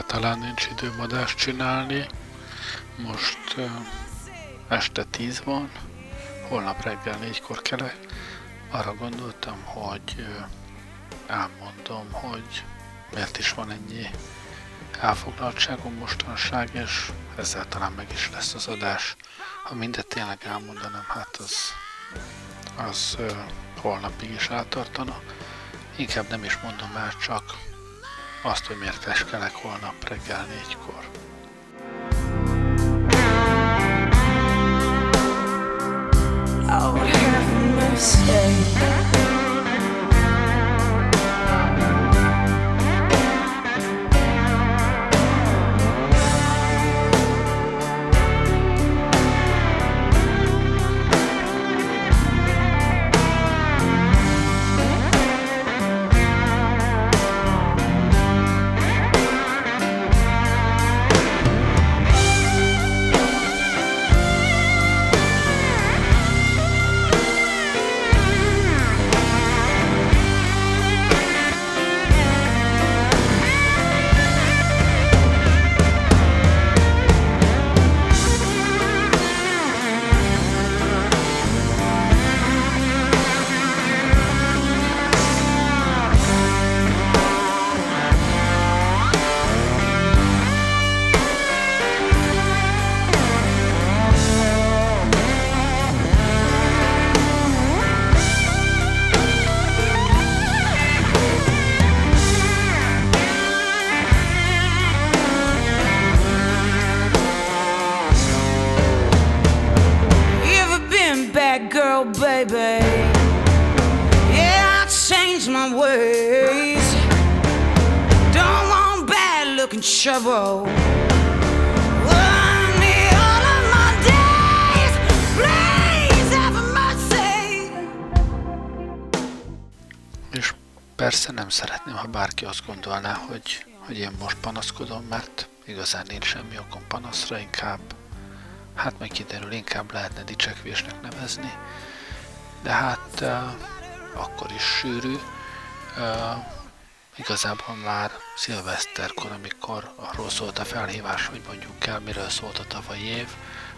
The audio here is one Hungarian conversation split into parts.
egyáltalán nincs időm adást csinálni, most uh, este 10 van, holnap reggel 4-kor kelek, arra gondoltam, hogy uh, elmondom, hogy miért is van ennyi elfoglaltságom mostanság, és ezzel talán meg is lesz az adás. Ha mindet tényleg elmondanám, hát az, az uh, holnapig is eltartana. Inkább nem is mondom már, csak azt, hogy miért feskelek holnap reggel négykor. Lord, have mercy. Baby? Yeah, I changed my ways. Don't want bad looking trouble. És persze nem szeretném, ha bárki azt gondolná, hogy, hogy én most panaszkodom, mert igazán nincs semmi okom panaszra, inkább, hát meg kiderül, inkább lehetne dicsekvésnek nevezni, de hát akkor is sűrű. Igazából már szilveszterkor, amikor arról szólt a felhívás, hogy mondjuk el, miről szólt a tavalyi év,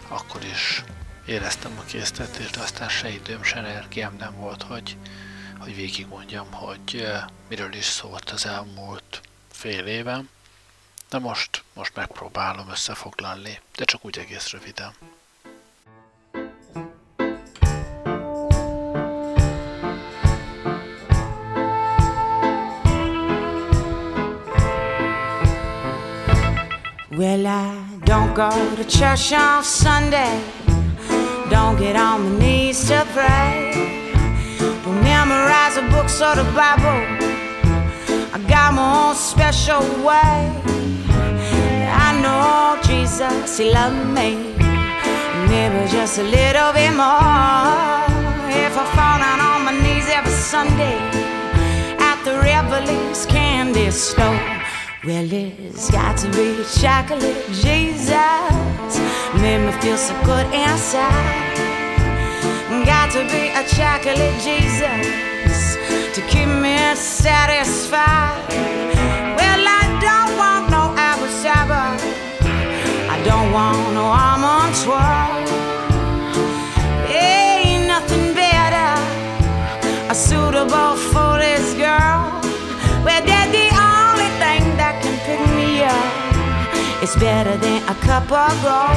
akkor is éreztem a késztetést, de aztán se időm, se energiám nem volt, hogy, hogy végig mondjam, hogy miről is szólt az elmúlt fél éven. De most, most megpróbálom összefoglalni, de csak úgy egész röviden. Well, I don't go to church on Sunday. Don't get on my knees to pray. Don't memorize the books or the Bible. I got my own special way. I know Jesus, He loved me. Maybe just a little bit more. If I fall down on my knees every Sunday at the Revelings candy store. Well, it's got to be chocolate Jesus. Made me feel so good inside. Got to be a chocolate Jesus to keep me satisfied. Well, I don't want no apple cider. I don't want no almond twirl. Ain't nothing better, suitable for this girl. It's better than a cup of gold.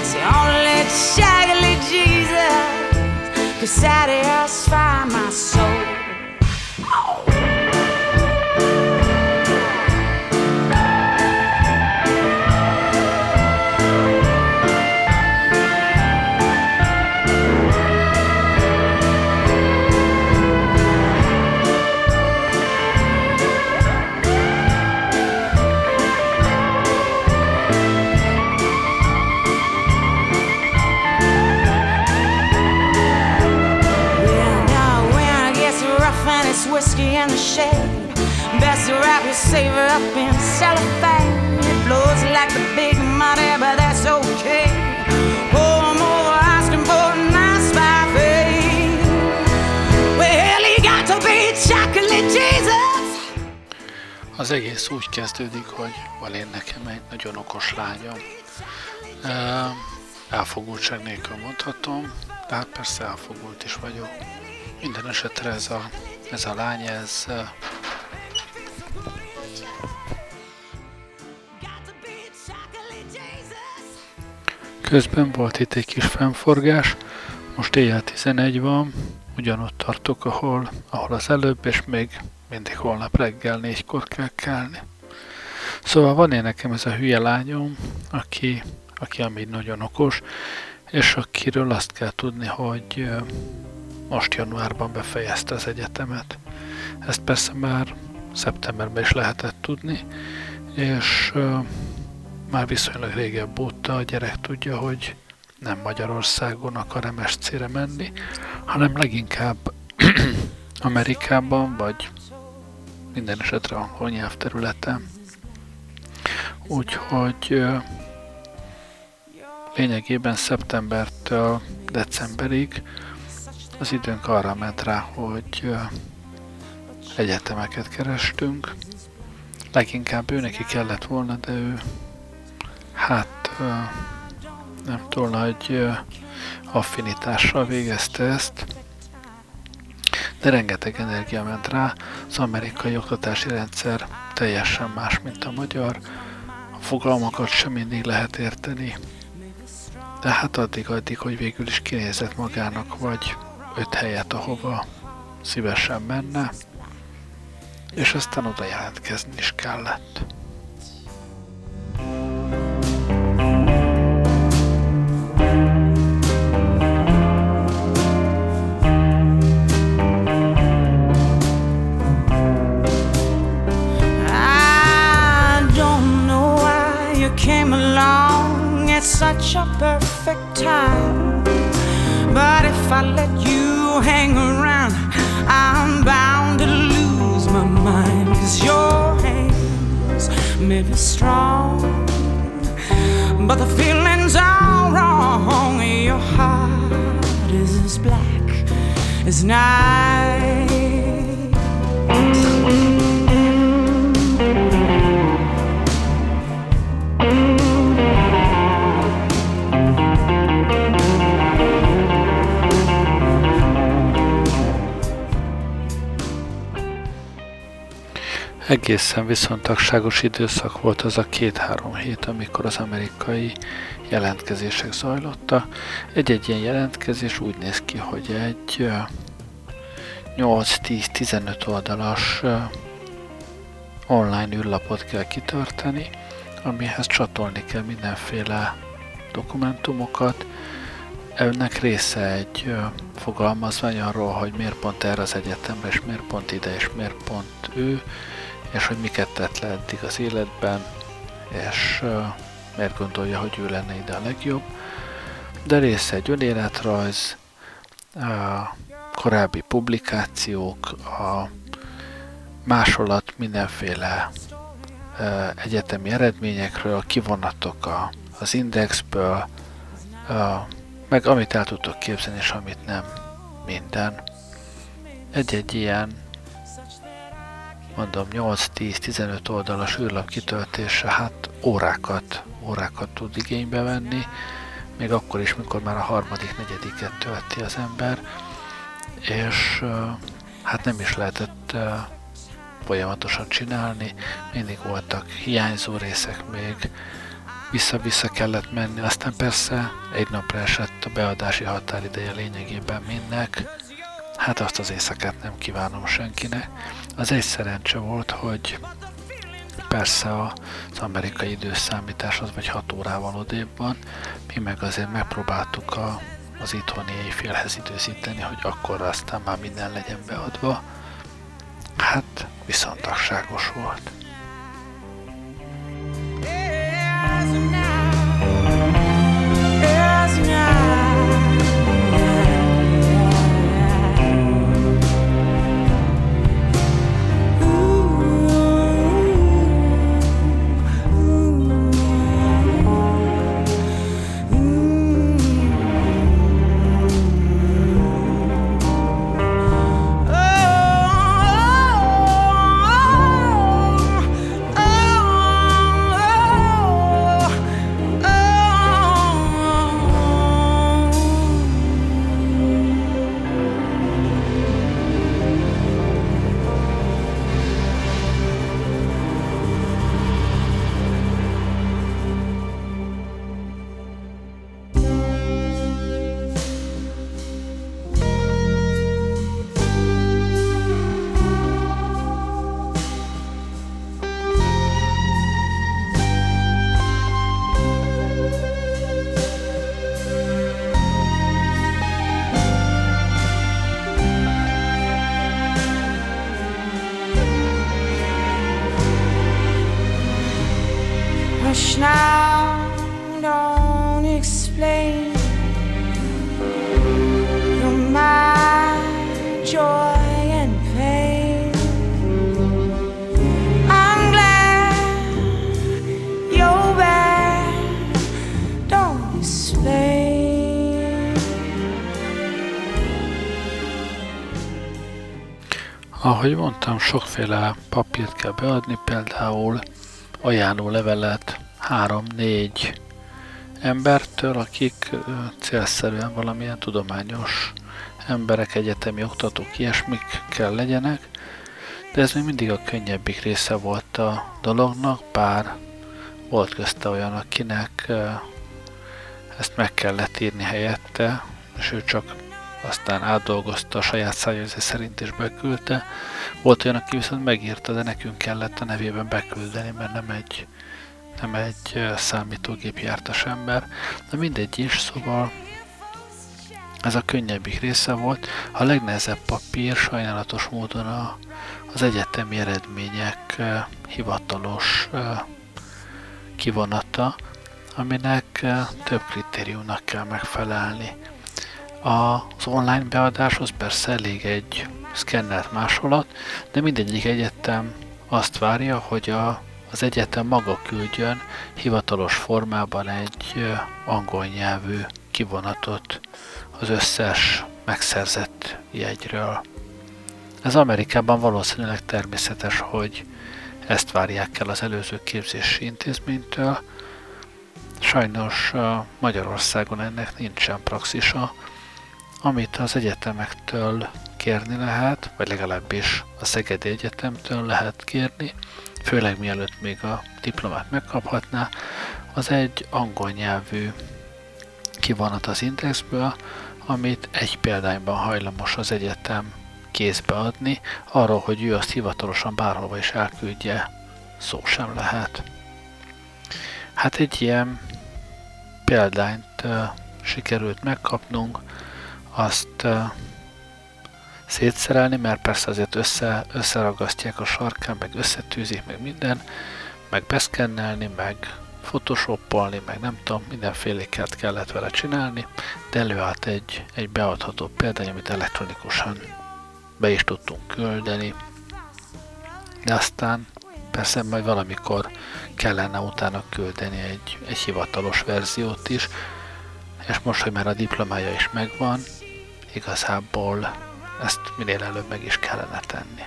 It's the only chocolate Jesus could satisfy my soul. In the shade, best wrap your saver up in cellophane. It blows like the big money, but that's okay. Az egész úgy kezdődik, hogy van én nekem egy nagyon okos lányom. Elfogultság nélkül mondhatom, de hát persze elfogult is vagyok. Minden esetre ez a, ez a lány, ez. Közben volt itt egy kis fennforgás, most éjjel 11 van, ugyanott tartok, ahol, ahol az előbb, és még mindig holnap reggel négykor kell kelni. Szóval van én nekem ez a hülye lányom, aki, aki amíg nagyon okos, és akiről azt kell tudni, hogy most januárban befejezte az egyetemet. Ezt persze már szeptemberben is lehetett tudni, és ö, már viszonylag régebb óta a gyerek tudja, hogy nem Magyarországon akar MSC-re menni, hanem leginkább Amerikában, vagy minden esetre angol nyelvterületen. Úgyhogy ö, lényegében szeptembertől decemberig az időnk arra ment rá, hogy egyetemeket kerestünk. Leginkább ő neki kellett volna, de ő hát nem túl nagy affinitással végezte ezt, de rengeteg energia ment rá. Az amerikai oktatási rendszer teljesen más, mint a magyar. A fogalmakat sem mindig lehet érteni. De hát addig-addig, hogy végül is kinézett magának vagy öt helyet, ahova szívesen menne, és aztán oda jelentkezni is kellett. Such a perfect time. But if I let you hang around, I'm bound to lose my mind. Cause your hands may be strong, but the feelings are wrong. Your heart is as black as night. Egészen viszontagságos időszak volt az a két-három hét, amikor az amerikai jelentkezések zajlottak. Egy-egy ilyen jelentkezés úgy néz ki, hogy egy ö, 8-10-15 oldalas online űrlapot kell kitölteni, amihez csatolni kell mindenféle dokumentumokat. Ennek része egy fogalmazvány arról, hogy miért pont erre az egyetemre, és miért pont ide, és miért pont ő, és hogy miket tett le eddig az életben, és miért gondolja, hogy ő lenne ide a legjobb. De része egy önéletrajz, a korábbi publikációk, a másolat mindenféle egyetemi eredményekről, kivonatok a, az indexből, meg amit el tudtok képzelni, és amit nem, minden. Egy-egy ilyen, mondom, 8-10-15 oldalas űrlap kitöltése, hát órákat, órákat tud igénybe venni, még akkor is, mikor már a harmadik, negyediket tölti az ember, és hát nem is lehetett folyamatosan csinálni, mindig voltak hiányzó részek még, vissza-vissza kellett menni, aztán persze egy napra esett a beadási határideje lényegében mindnek, hát azt az éjszakát nem kívánom senkinek. Az egy szerencse volt, hogy persze az amerikai időszámítás az vagy 6 órával odébb van, mi meg azért megpróbáltuk a, az itthoni éjfélhez időzíteni, hogy akkor aztán már minden legyen beadva. Hát viszontagságos volt. Mondtam, sokféle papírt kell beadni, például ajánló levelet 3-4 embertől, akik célszerűen valamilyen tudományos emberek, egyetemi oktatók, ilyesmik kell legyenek, de ez még mindig a könnyebbik része volt a dolognak, bár volt közte olyan, akinek ezt meg kellett írni helyette, és ő csak aztán átdolgozta a saját szájérzés szerint és beküldte. Volt olyan, aki viszont megírta, de nekünk kellett a nevében beküldeni, mert nem egy, nem egy számítógép jártas ember. De mindegy is, szóval ez a könnyebbik része volt. A legnehezebb papír sajnálatos módon a, az egyetemi eredmények hivatalos kivonata, aminek több kritériumnak kell megfelelni. Az online beadáshoz persze elég egy szkennelt másolat, de mindegyik egyetem azt várja, hogy a, az egyetem maga küldjön hivatalos formában egy angol nyelvű kivonatot az összes megszerzett jegyről. Ez Amerikában valószínűleg természetes, hogy ezt várják el az előző képzési intézménytől. Sajnos Magyarországon ennek nincsen praxisa, amit az egyetemektől kérni lehet, vagy legalábbis a Szegedi Egyetemtől lehet kérni, főleg mielőtt még a diplomát megkaphatná, az egy angol nyelvű kivonat az indexből, amit egy példányban hajlamos az egyetem kézbe adni, arról, hogy ő azt hivatalosan bárhova is elküldje, szó sem lehet. Hát egy ilyen példányt uh, sikerült megkapnunk, azt szétszerelni, mert persze azért össze, összeragasztják a sarkán, meg összetűzik, meg minden, meg beszkennelni, meg photoshopolni, meg nem tudom, mindenféléket kellett vele csinálni, de előállt egy, egy beadható példány, amit elektronikusan be is tudtunk küldeni, de aztán persze majd valamikor kellene utána küldeni egy, egy hivatalos verziót is, és most, hogy már a diplomája is megvan, igazából ezt minél előbb meg is kellene tenni.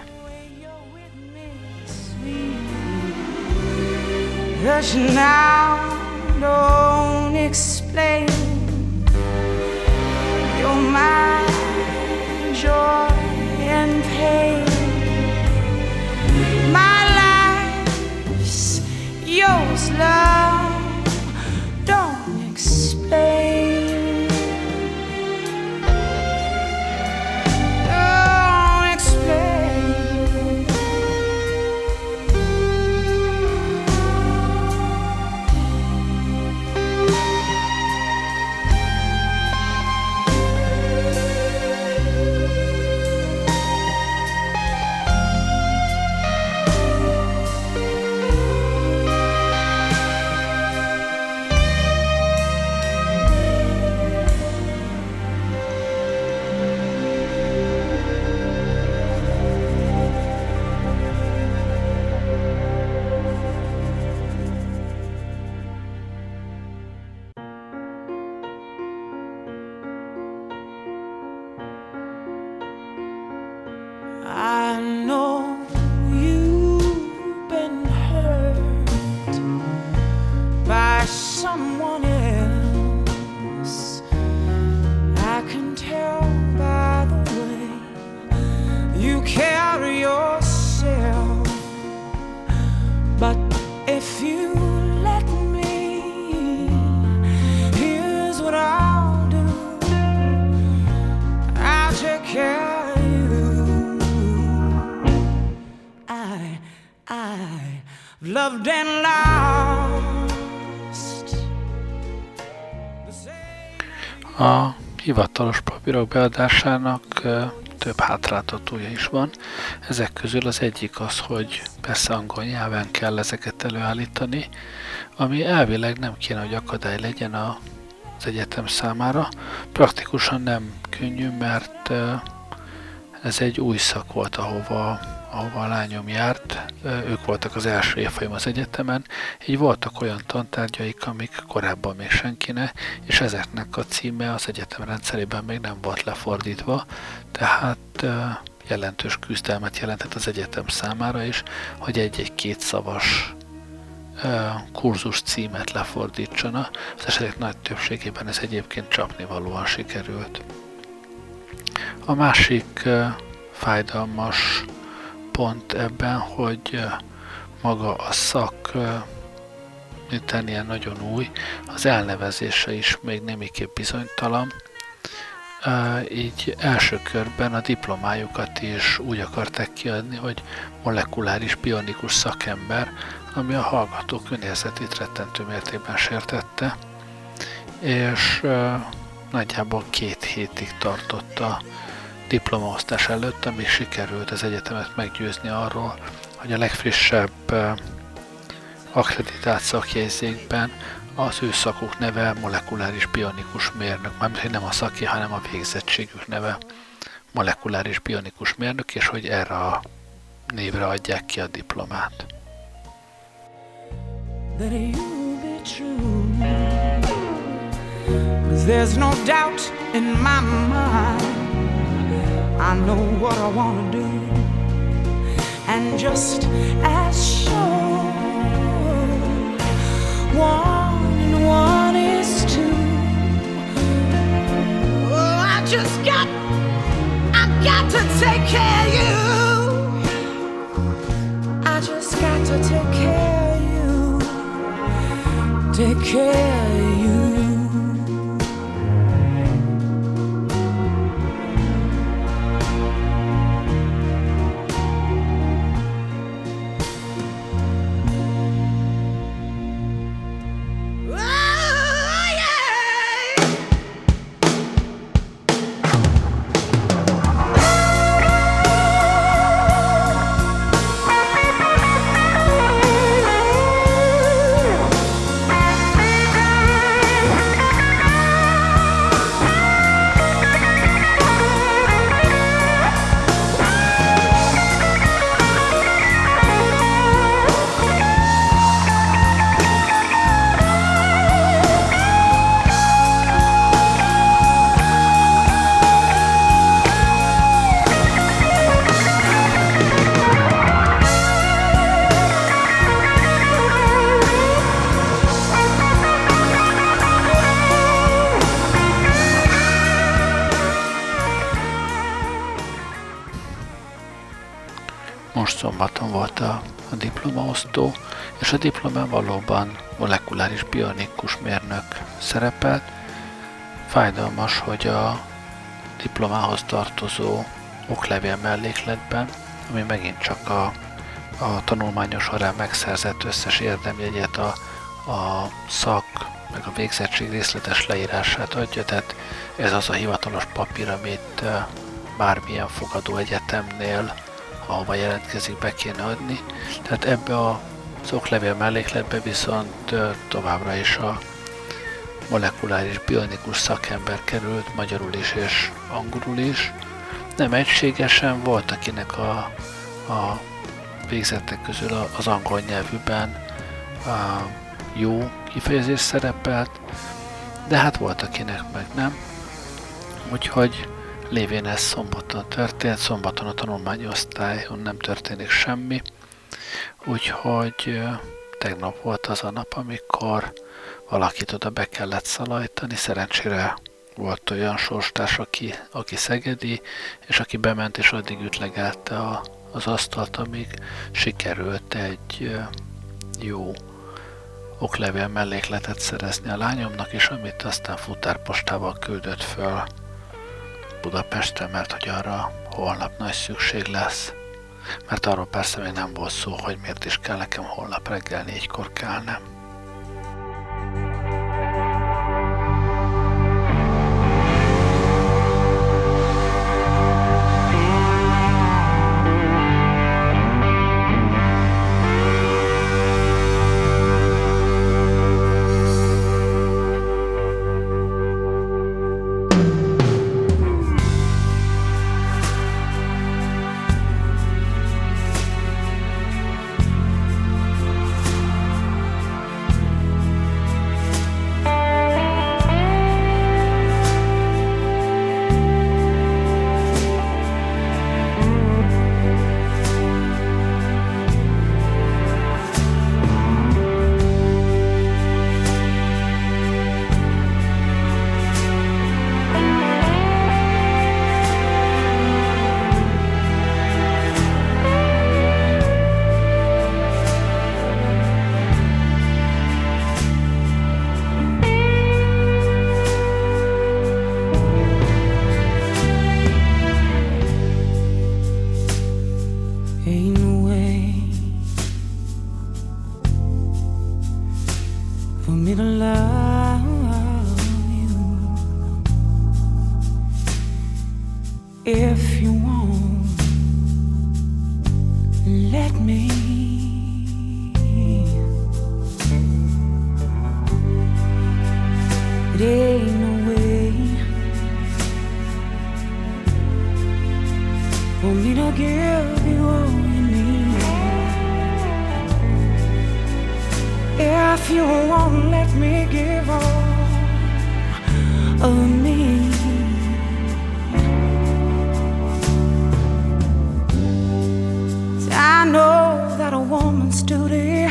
Life's yours, love loved and lost. A hivatalos papírok beadásának több hátráltatója is van. Ezek közül az egyik az, hogy persze angol nyelven kell ezeket előállítani, ami elvileg nem kéne, hogy akadály legyen az egyetem számára. Praktikusan nem könnyű, mert ez egy új szak volt, ahova ahova a lányom járt, ők voltak az első évfolyam az egyetemen, így voltak olyan tantárgyaik, amik korábban még senkinek, és ezeknek a címe az egyetem rendszerében még nem volt lefordítva, tehát jelentős küzdelmet jelentett az egyetem számára is, hogy egy-egy kétszavas kurzus címet lefordítsana. Az esetek nagy többségében ez egyébként csapnivalóan sikerült. A másik fájdalmas pont ebben, hogy maga a szak, miután ilyen nagyon új, az elnevezése is még némiképp bizonytalan, így első körben a diplomájukat is úgy akarták kiadni, hogy molekuláris bionikus szakember, ami a hallgatók önérzetét rettentő mértékben sértette, és nagyjából két hétig tartotta diplomaosztás előtt, amíg sikerült az egyetemet meggyőzni arról, hogy a legfrissebb akreditált szakjegyzékben az ő szakuk neve molekuláris bionikus mérnök, mármint nem a szaki, hanem a végzettségük neve molekuláris bionikus mérnök, és hogy erre a névre adják ki a diplomát. There's no doubt in my mind I know what I want to do. And just as sure, one and one is two. Oh, I just got, I got to take care of you. I just got to take care of you. Take care of you. Most szombaton volt a, a diplomaosztó, és a diplomán valóban molekuláris bionikus mérnök szerepelt. Fájdalmas, hogy a diplomához tartozó oklevél mellékletben, ami megint csak a, a tanulmányos során megszerzett összes érdemjegyet, a, a szak, meg a végzettség részletes leírását adja, tehát ez az a hivatalos papír, amit bármilyen fogadó egyetemnél, ahova jelentkezik, be kéne adni. Tehát ebbe a oklevél mellékletbe viszont továbbra is a molekuláris bionikus szakember került magyarul is és angolul is. Nem egységesen, volt akinek a, a végzetek közül az angol nyelvűben a jó kifejezés szerepelt, de hát volt akinek meg nem. Úgyhogy lévén ez szombaton történt, szombaton a tanulmányosztályon nem történik semmi, úgyhogy tegnap volt az a nap, amikor valakit oda be kellett szalajtani, szerencsére volt olyan sorstárs, aki, aki szegedi, és aki bement és addig ütlegelte a, az asztalt, amíg sikerült egy jó oklevél mellékletet szerezni a lányomnak, és amit aztán futárpostával küldött föl Budapestre, mert hogy arra holnap nagy szükség lesz. Mert arról persze még nem volt szó, hogy miért is kell nekem holnap reggel négykor kelnem. if you won't let me give all of me. I know that a woman's duty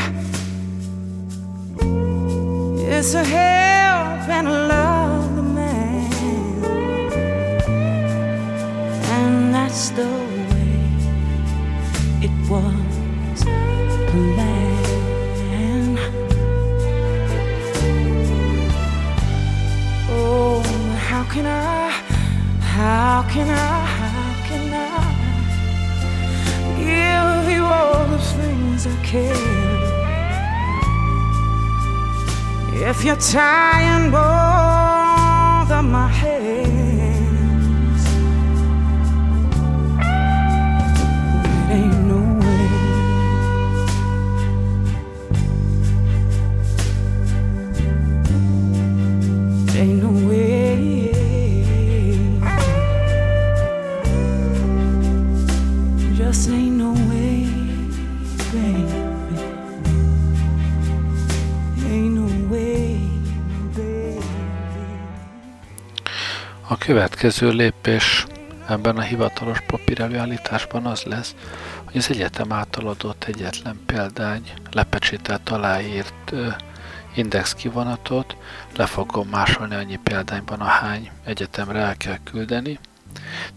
is to help and love the man, and that's the can I, how can I, how can I give you all the things I can? If you're tying both of my hands. Következő lépés ebben a hivatalos papír előállításban az lesz, hogy az egyetem által adott egyetlen példány, lepecsételt aláírt index kivonatot. Le fogom másolni annyi példányban, a hány egyetemre el kell küldeni,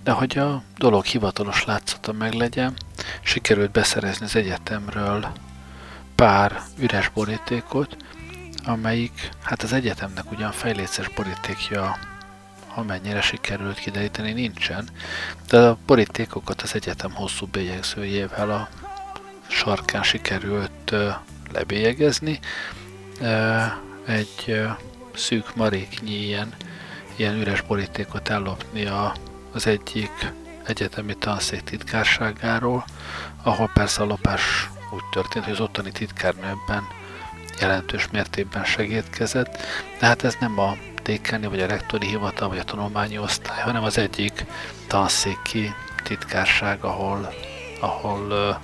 de hogy a dolog hivatalos látszata meglegyen, sikerült beszerezni az egyetemről pár üres borítékot, amelyik, hát az egyetemnek ugyan fejléces borítékja, amennyire sikerült kideríteni, nincsen, de a borítékokat az egyetem hosszú bélyegzőjével a sarkán sikerült lebélyegezni. Egy szűk maréknyi ilyen, ilyen üres borítékot ellopni a, az egyik egyetemi tanszék titkárságáról, ahol persze a lopás úgy történt, hogy az ottani titkárnőben jelentős mértékben segítkezett, de hát ez nem a dékáni, vagy a rektori hivatal, vagy a tanulmányi osztály, hanem az egyik tanszéki titkárság, ahol, ahol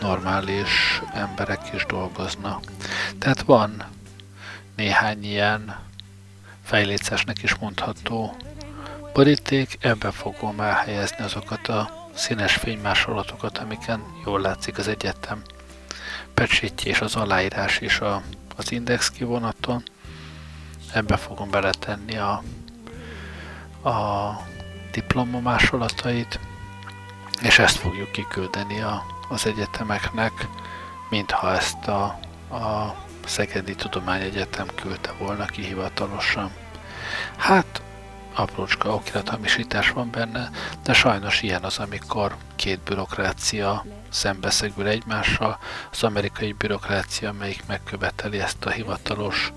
normális emberek is dolgoznak. Tehát van néhány ilyen fejlécesnek is mondható boríték, ebbe fogom elhelyezni azokat a színes fénymásolatokat, amiken jól látszik az egyetem pecsétje és az aláírás és a, az index kivonaton. Ebbe fogom beletenni a, a diploma másolatait, és ezt fogjuk kiküldeni a, az egyetemeknek, mintha ezt a, a Szegedi Tudományegyetem küldte volna ki hivatalosan. Hát, aprócska okirathamisítás van benne, de sajnos ilyen az, amikor két bürokrácia szembeszegül egymással, az amerikai bürokrácia, amelyik megköveteli ezt a hivatalos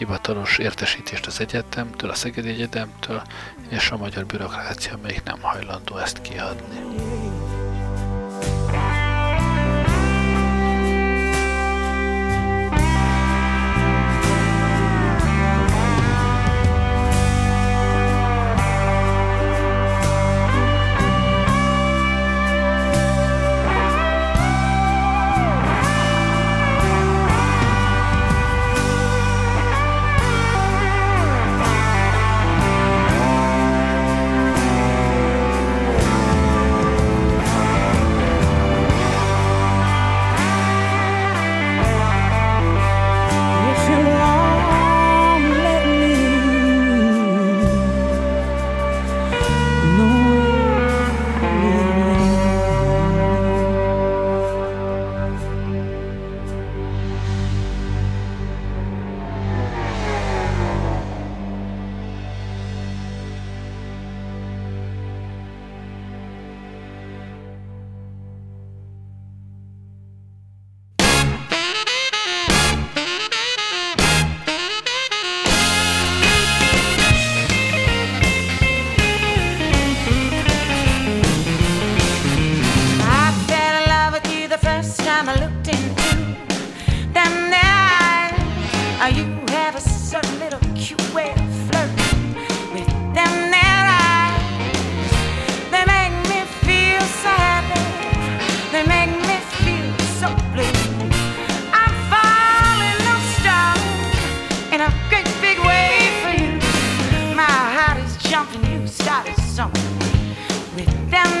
hivatalos értesítést az egyetemtől, a Szegedi Egyetemtől, és a magyar bürokrácia, amelyik nem hajlandó ezt kiadni. started with them.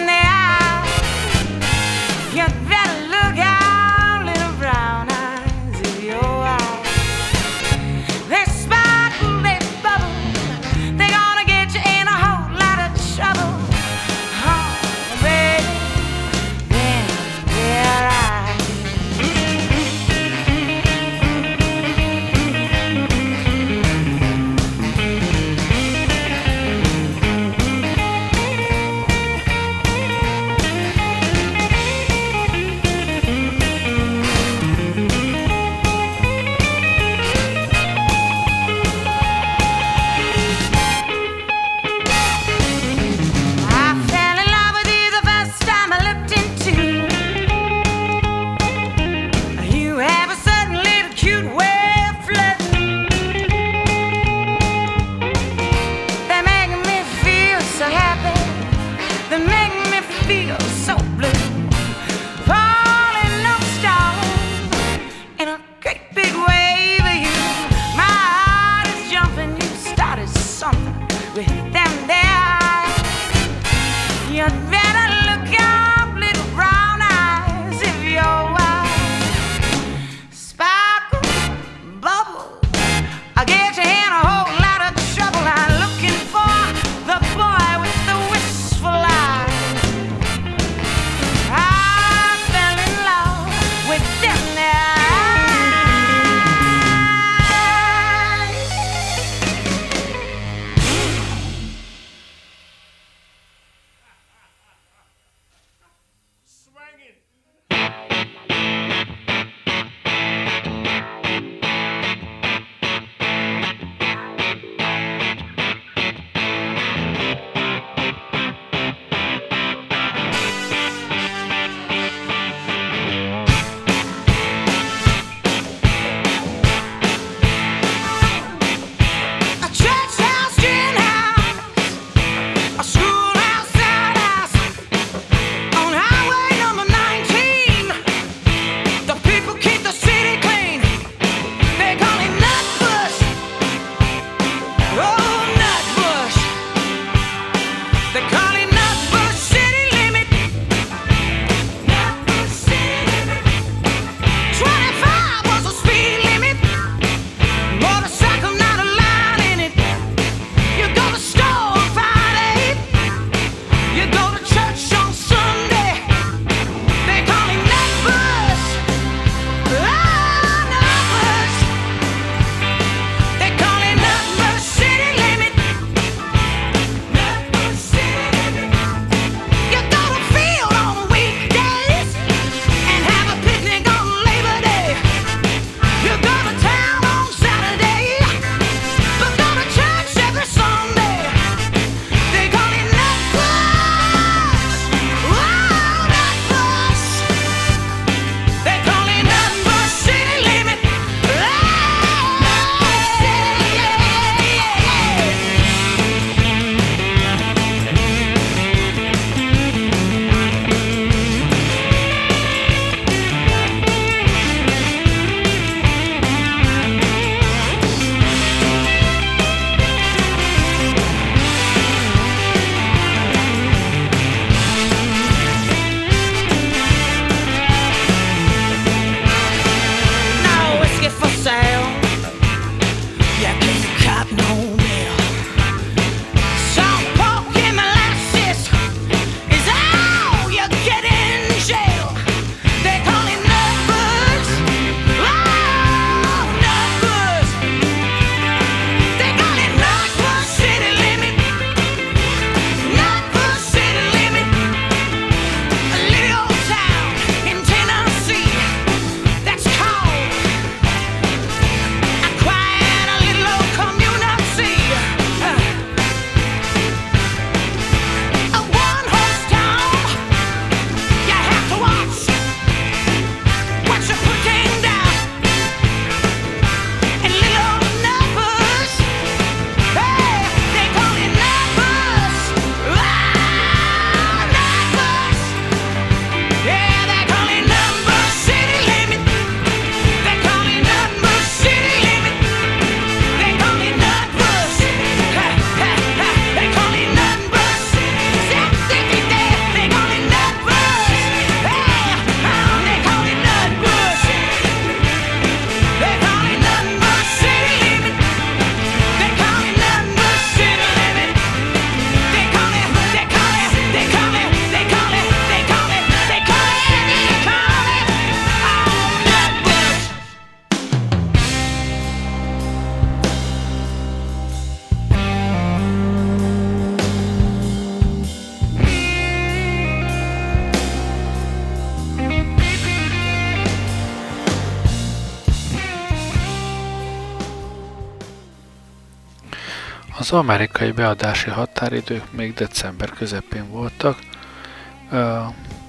Az amerikai beadási határidők még december közepén voltak,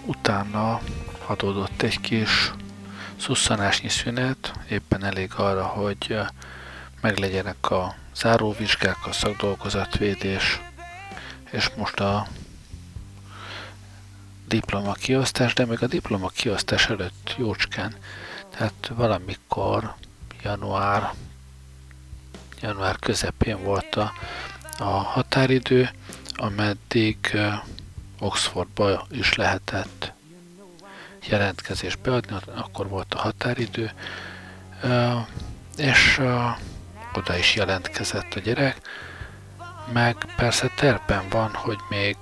utána adódott egy kis szusszanásnyi szünet, éppen elég arra, hogy meglegyenek a záróvizsgák, a szakdolgozatvédés, és most a diploma kiosztás, de még a diploma kiosztás előtt jócskán, tehát valamikor január, január közepén volt a, a határidő, ameddig Oxfordba is lehetett jelentkezést beadni, akkor volt a határidő, és oda is jelentkezett a gyerek, meg persze terpen van, hogy még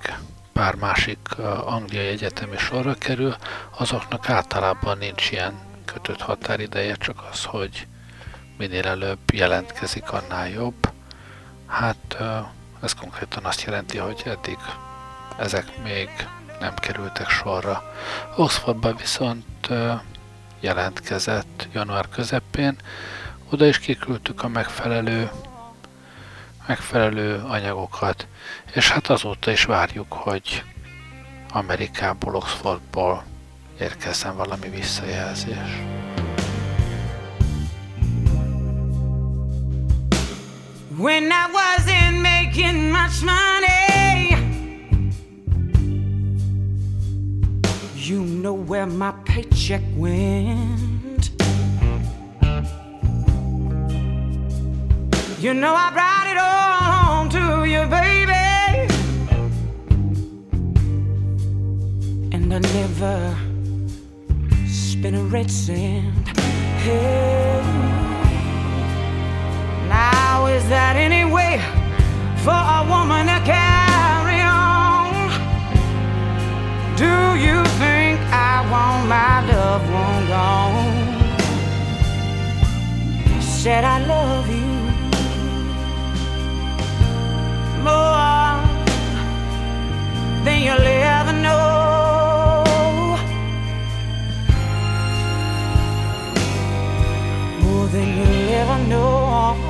pár másik angliai egyetemi sorra kerül, azoknak általában nincs ilyen kötött határideje, csak az, hogy minél előbb jelentkezik, annál jobb. Hát ez konkrétan azt jelenti, hogy eddig ezek még nem kerültek sorra. Oxfordban viszont jelentkezett január közepén, oda is kiküldtük a megfelelő megfelelő anyagokat, és hát azóta is várjuk, hogy Amerikából, Oxfordból érkezzen valami visszajelzés. When I wasn't making much money You know where my paycheck went You know I brought it all home to you, baby. And I never spent a red cent. Hey. Now is that any way for a woman to carry on? Do you think I want my loved one gone? Said I love you more than you'll ever know. More than you'll ever know.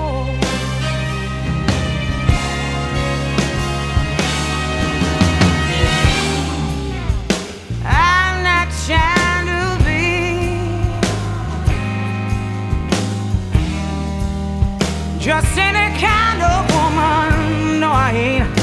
Just any kind of woman. No, I ain't.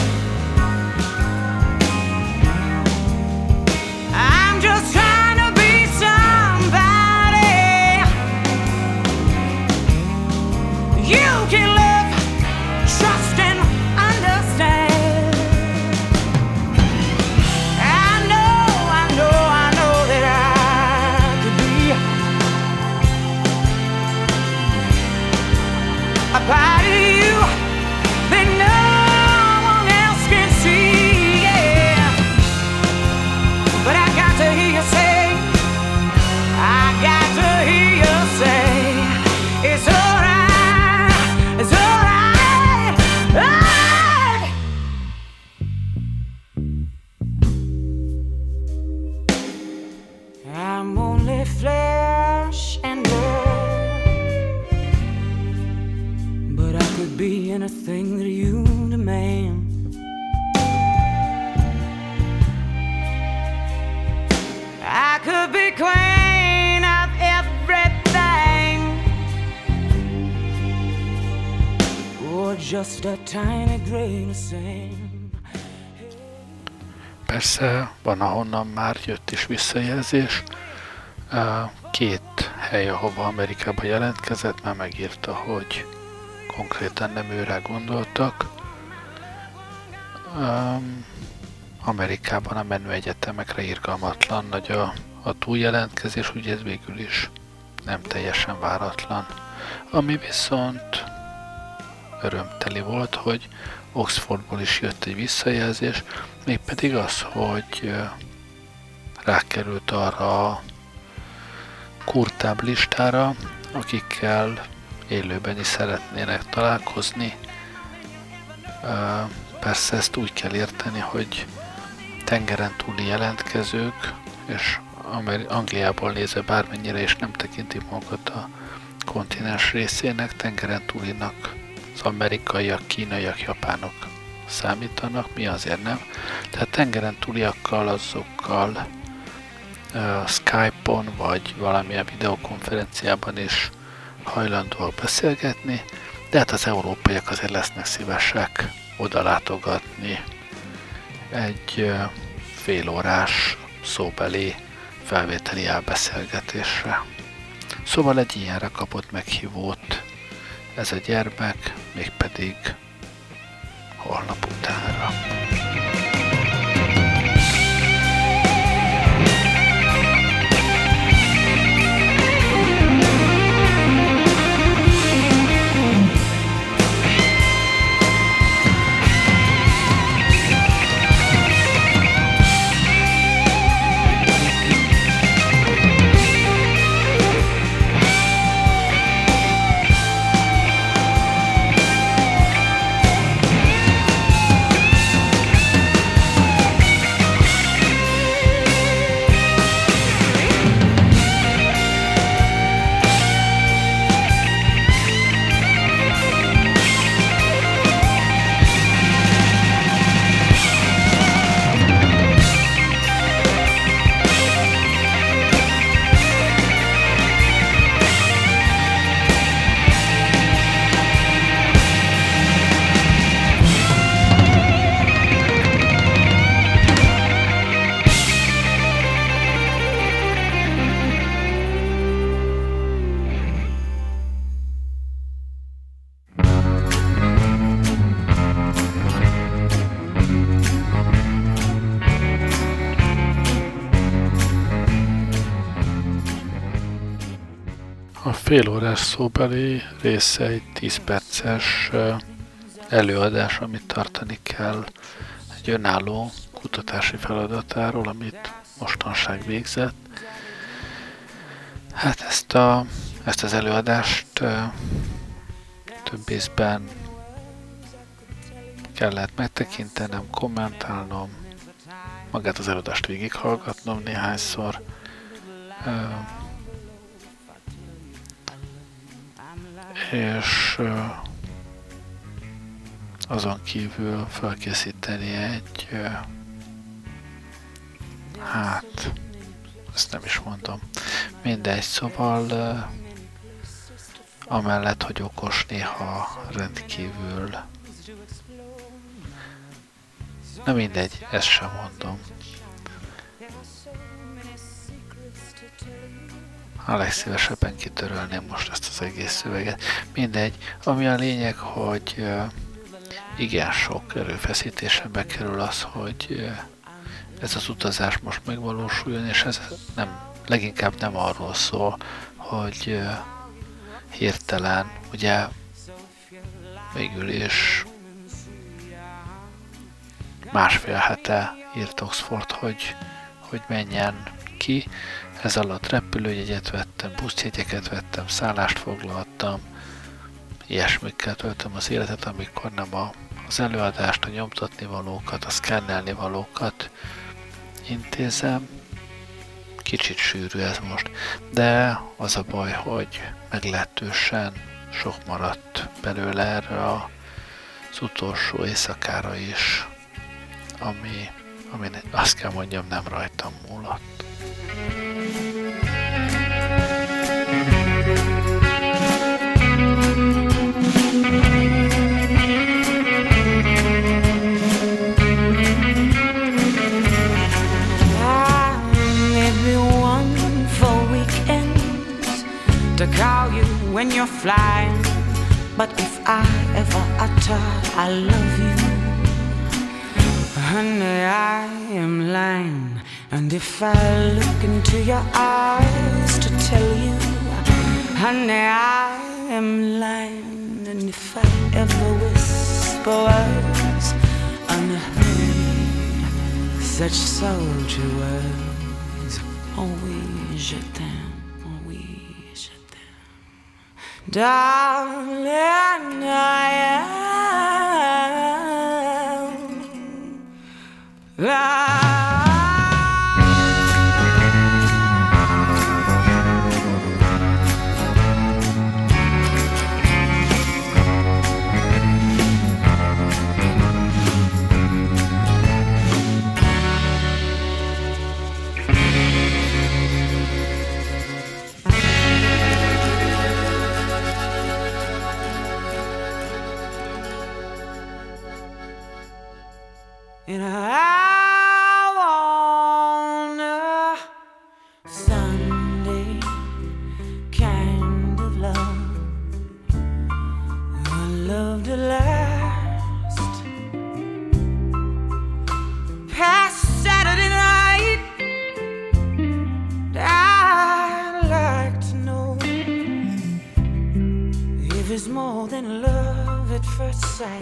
Persze van, ahonnan már jött is visszajelzés. Két hely, ahova Amerikába jelentkezett, már megírta, hogy konkrétan nem őre gondoltak. Amerikában a menő egyetemekre irgalmatlan nagy a, a túljelentkezés, ugye ez végül is nem teljesen váratlan. Ami viszont örömteli volt, hogy Oxfordból is jött egy visszajelzés, mégpedig az, hogy rákerült arra a kurtább listára, akikkel élőben is szeretnének találkozni. Persze ezt úgy kell érteni, hogy tengeren túli jelentkezők, és Angliából nézve bármennyire is nem tekinti magukat a kontinens részének, tengeren túlinak az amerikaiak, kínaiak, japánok számítanak, mi azért nem. Tehát tengeren túliakkal, azokkal uh, Skype-on vagy valamilyen videokonferenciában is hajlandóak beszélgetni, de hát az európaiak azért lesznek szívesek oda látogatni egy uh, félórás szóbeli felvételi elbeszélgetésre. Szóval egy ilyenre kapott meghívót ez a gyermek, mégpedig holnap utánra. Fél órás szóbeli része egy 10 perces előadás, amit tartani kell egy önálló kutatási feladatáról, amit mostanság végzett. Hát ezt, a, ezt az előadást több észben kellett megtekintenem, kommentálnom, magát az előadást végighallgatnom néhányszor, és azon kívül felkészíteni egy hát ezt nem is mondom. Mindegy, szóval amellett, hogy okos néha rendkívül na mindegy, ezt sem mondom a legszívesebben kitörölném most ezt az egész szöveget. Mindegy, ami a lényeg, hogy igen sok erőfeszítésen bekerül az, hogy ez az utazás most megvalósuljon, és ez nem, leginkább nem arról szól, hogy hirtelen, ugye végül is másfél hete írt Oxford, hogy, hogy menjen ki, ez alatt repülőjegyet vettem, buszjegyeket vettem, szállást foglaltam, ilyesmikkel töltöm az életet, amikor nem a, az előadást, a nyomtatni valókat, a szkennelni valókat intézem. Kicsit sűrű ez most, de az a baj, hogy meglehetősen sok maradt belőle erre az utolsó éjszakára is, ami, ami azt kell mondjam nem rajtam múlott. To call you when you're flying. But if I ever utter I love you, honey, I am lying. And if I look into your eyes to tell you, honey, I am lying. And if I ever whisper words unheard, such soldier words, oh Darling, I am. Say.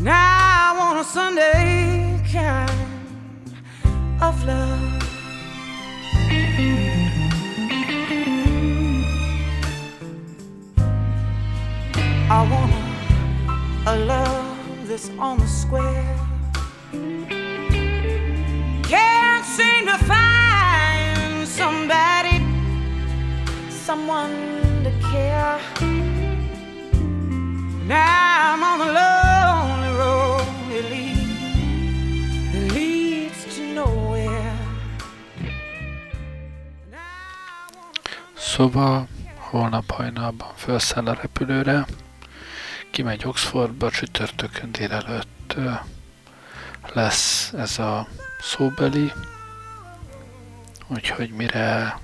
Now I want a Sunday kind of love. I want a love that's on the square. Can't seem to find somebody, someone to care. Now I'm. Szóval holnap hajnalban felszáll a repülőre, kimegy Oxfordba, csütörtökön délelőtt lesz ez a szóbeli, úgyhogy mire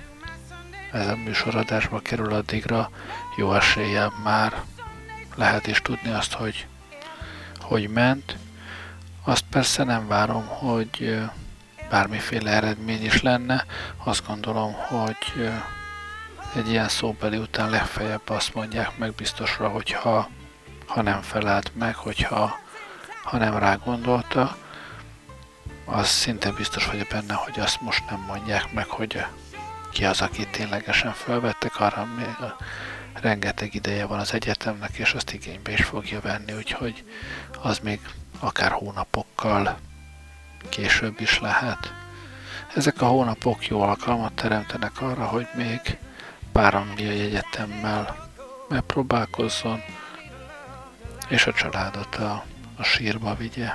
ez a műsoradásba kerül addigra, jó eséllyel már lehet is tudni azt, hogy hogy ment. Azt persze nem várom, hogy bármiféle eredmény is lenne. Azt gondolom, hogy egy ilyen szóbeli után legfeljebb azt mondják meg biztosra, hogyha ha nem felelt meg, hogyha ha nem rá gondolta, az szinte biztos vagyok benne, hogy azt most nem mondják meg, hogy ki az, aki ténylegesen felvettek, arra még rengeteg ideje van az egyetemnek, és azt igénybe is fogja venni, úgyhogy az még akár hónapokkal később is lehet. Ezek a hónapok jó alkalmat teremtenek arra, hogy még pár angliai egyetemmel megpróbálkozzon, és a családot a, a sírba vigye.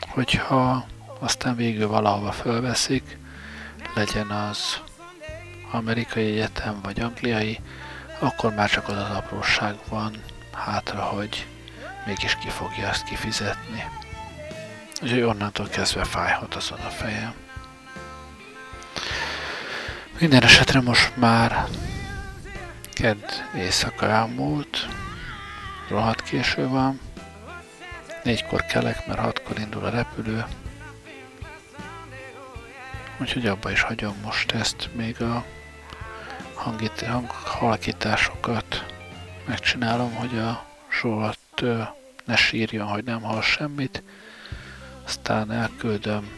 Hogyha aztán végül valahova fölveszik, legyen az amerikai egyetem vagy angliai, akkor már csak az az apróság van hátra, hogy mégis ki fogja ezt kifizetni. Úgyhogy onnantól kezdve fájhat azon a fejem. Minden esetre most már kedd éjszaka elmúlt, rohadt késő van, négykor kelek, mert hatkor indul a repülő, úgyhogy abba is hagyom most ezt, még a hangit, hanghalkításokat megcsinálom, hogy a Zsolt ne sírjon, hogy nem hall semmit, aztán elküldöm,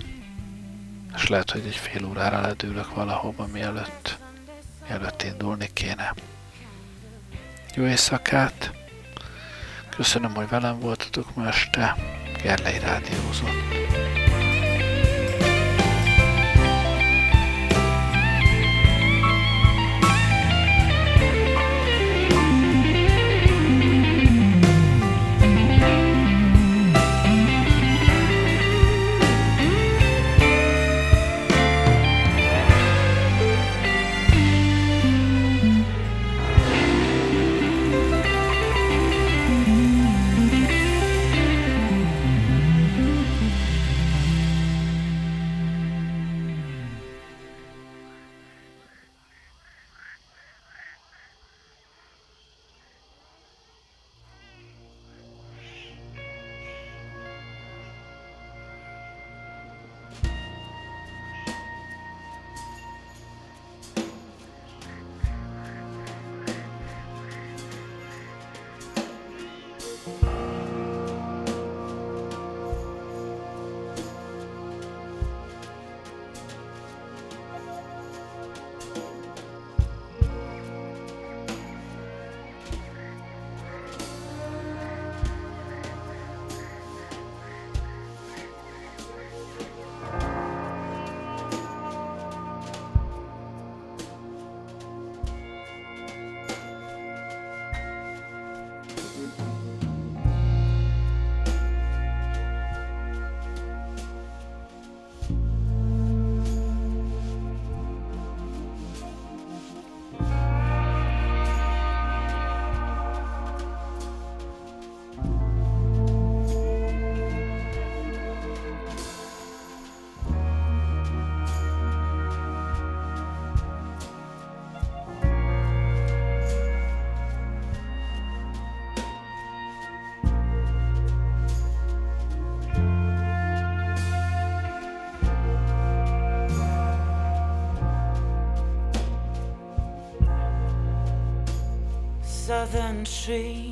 és lehet, hogy egy fél órára ledőlök valahova, mielőtt, mielőtt indulni kéne. Jó éjszakát! Köszönöm, hogy velem voltatok ma este. Gerlei Rádiózott. country.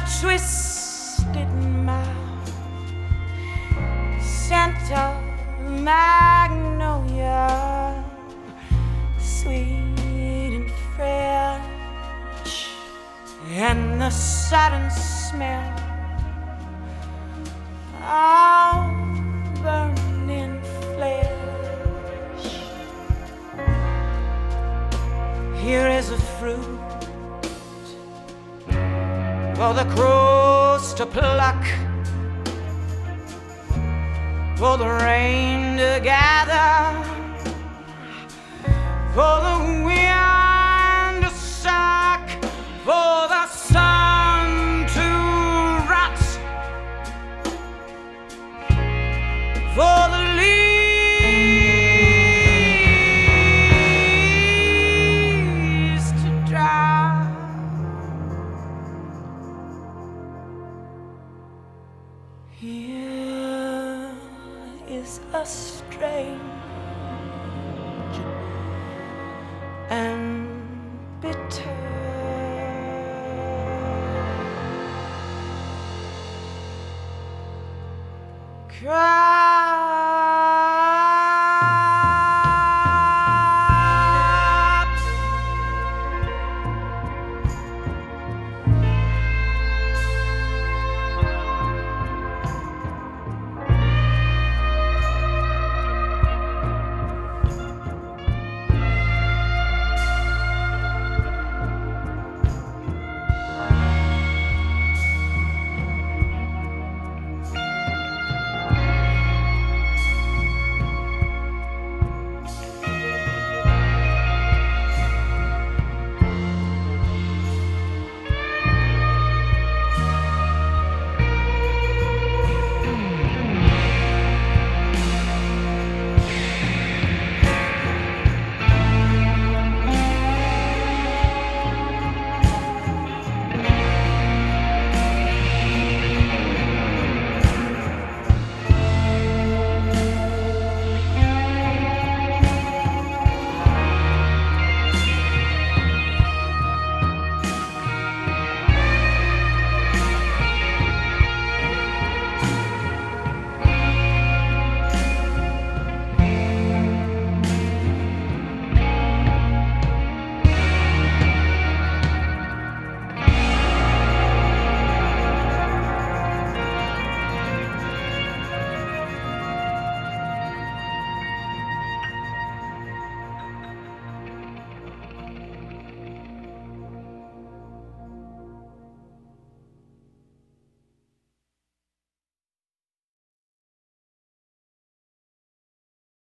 And the